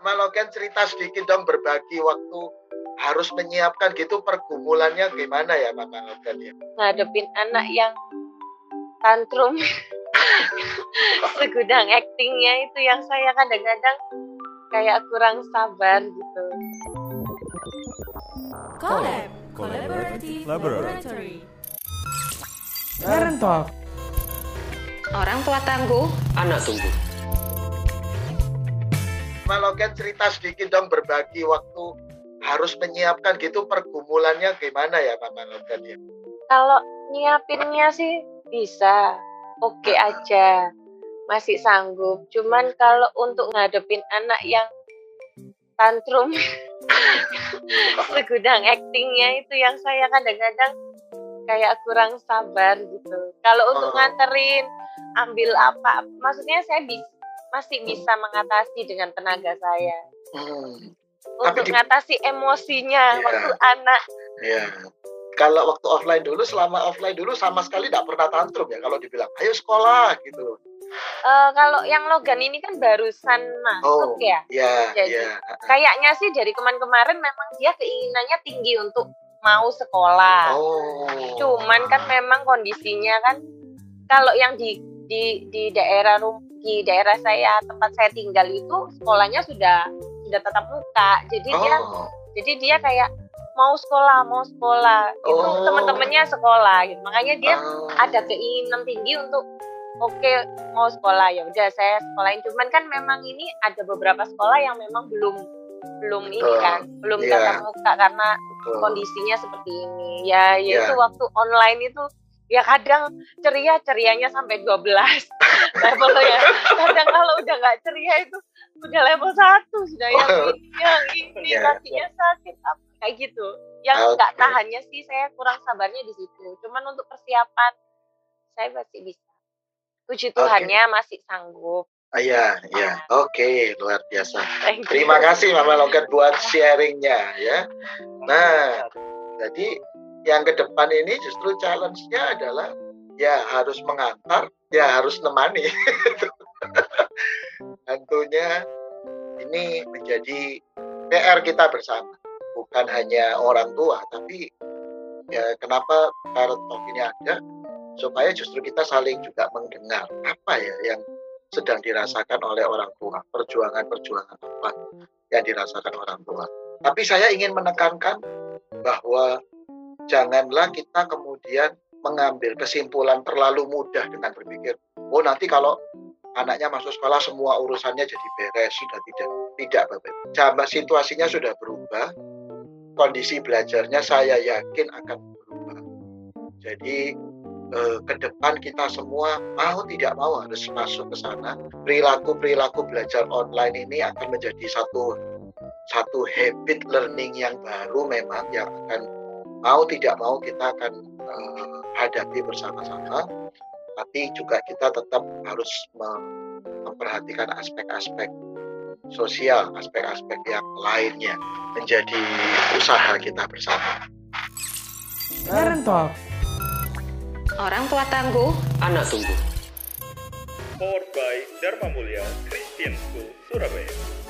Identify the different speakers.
Speaker 1: Malogen cerita sedikit dong berbagi waktu harus menyiapkan gitu pergumulannya gimana ya Mama Logan ya?
Speaker 2: Ngadepin anak yang tantrum segudang actingnya itu yang saya kadang-kadang kayak kurang sabar gitu.
Speaker 3: Collab Collaborative Laboratory
Speaker 4: Parent Talk
Speaker 5: Orang tua tangguh,
Speaker 6: anak tumbuh.
Speaker 1: Malogen cerita sedikit dong berbagi waktu harus menyiapkan gitu pergumulannya gimana ya Mama Logan ya?
Speaker 2: Kalau nyiapinnya sih bisa, oke aja, masih sanggup. Cuman kalau untuk ngadepin anak yang tantrum, segudang actingnya itu yang saya kadang-kadang kayak kurang sabar gitu. Kalau untuk
Speaker 1: Oh.
Speaker 2: nganterin, ambil apa, maksudnya saya bis, masih bisa mengatasi dengan tenaga saya.
Speaker 1: Hmm, Tapi
Speaker 2: Untuk
Speaker 1: di-
Speaker 2: mengatasi emosinya
Speaker 1: Iya.
Speaker 2: waktu anak
Speaker 1: ya. Kalau waktu offline dulu, selama offline dulu sama sekali tidak pernah tantrum ya kalau dibilang ayo sekolah gitu.
Speaker 2: Eh, kalau yang Logan ini kan barusan masuk
Speaker 1: Oh,
Speaker 2: ya.
Speaker 1: ya,
Speaker 2: Jadi,
Speaker 1: ya.
Speaker 2: Kayaknya sih dari kemarin-kemarin memang dia keinginannya tinggi untuk mau sekolah.
Speaker 1: Oh.
Speaker 2: Cuman kan memang kondisinya kan kalau yang di di di daerah rum- di daerah saya tempat saya tinggal itu sekolahnya sudah sudah tatap muka. Jadi dia
Speaker 1: Oh.
Speaker 2: jadi dia kayak mau sekolah, mau sekolah. Itu
Speaker 1: Oh.
Speaker 2: teman-temannya sekolah gitu. Makanya dia
Speaker 1: Oh.
Speaker 2: ada keinginan tinggi untuk oke mau sekolah ya udah saya sekolahin cuman kan memang ini ada beberapa sekolah yang memang belum belum ini
Speaker 1: Betul.
Speaker 2: kan belum
Speaker 1: Iya.
Speaker 2: tatap muka karena
Speaker 1: Betul.
Speaker 2: kondisinya seperti ini ya
Speaker 1: Iya.
Speaker 2: yaitu waktu online itu ya kadang ceria cerianya sampai 12 levelnya kadang kalau udah nggak ceria itu udah level satu sudah yang
Speaker 1: Oh.
Speaker 2: ini yang ini
Speaker 1: Iya,
Speaker 2: kakinya sakit apa kayak gitu yang nggak
Speaker 1: Oke.
Speaker 2: tahannya sih saya kurang sabarnya di situ cuman untuk persiapan saya masih bisa puji. Tuhannya masih sanggup
Speaker 1: Ah, Iya, iya. Oke, luar biasa. Terima kasih Mama Logan buat sharingnya ya. Nah, jadi yang ke depan ini justru challenge-nya adalah ya harus mengantar, ya harus nemani. Tentunya ini menjadi PR kita bersama, bukan hanya orang tua, tapi ya kenapa Talk ini ada supaya justru kita saling juga mendengar apa ya yang sedang dirasakan oleh orang tua, perjuangan-perjuangan apa yang dirasakan orang tua. Tapi saya ingin menekankan bahwa janganlah kita kemudian mengambil kesimpulan terlalu mudah dengan berpikir, oh nanti kalau anaknya masuk sekolah semua urusannya jadi beres sudah tidak tidak Bapak. Zaman situasinya sudah berubah, kondisi belajarnya saya yakin akan berubah. Jadi eh, ke depan kita semua mau tidak mau harus masuk ke sana. Perilaku perilaku belajar online ini akan menjadi satu satu habit learning yang baru memang yang akan mau tidak mau kita akan eh, hadapi bersama-sama. Tapi juga kita tetap harus mem- memperhatikan aspek-aspek sosial, aspek-aspek yang lainnya menjadi usaha kita bersama.
Speaker 4: Parent Talk
Speaker 5: orang tua tangguh,
Speaker 6: Anak tumbuh.
Speaker 7: Powered by Dharma Mulia Christian School, Surabaya.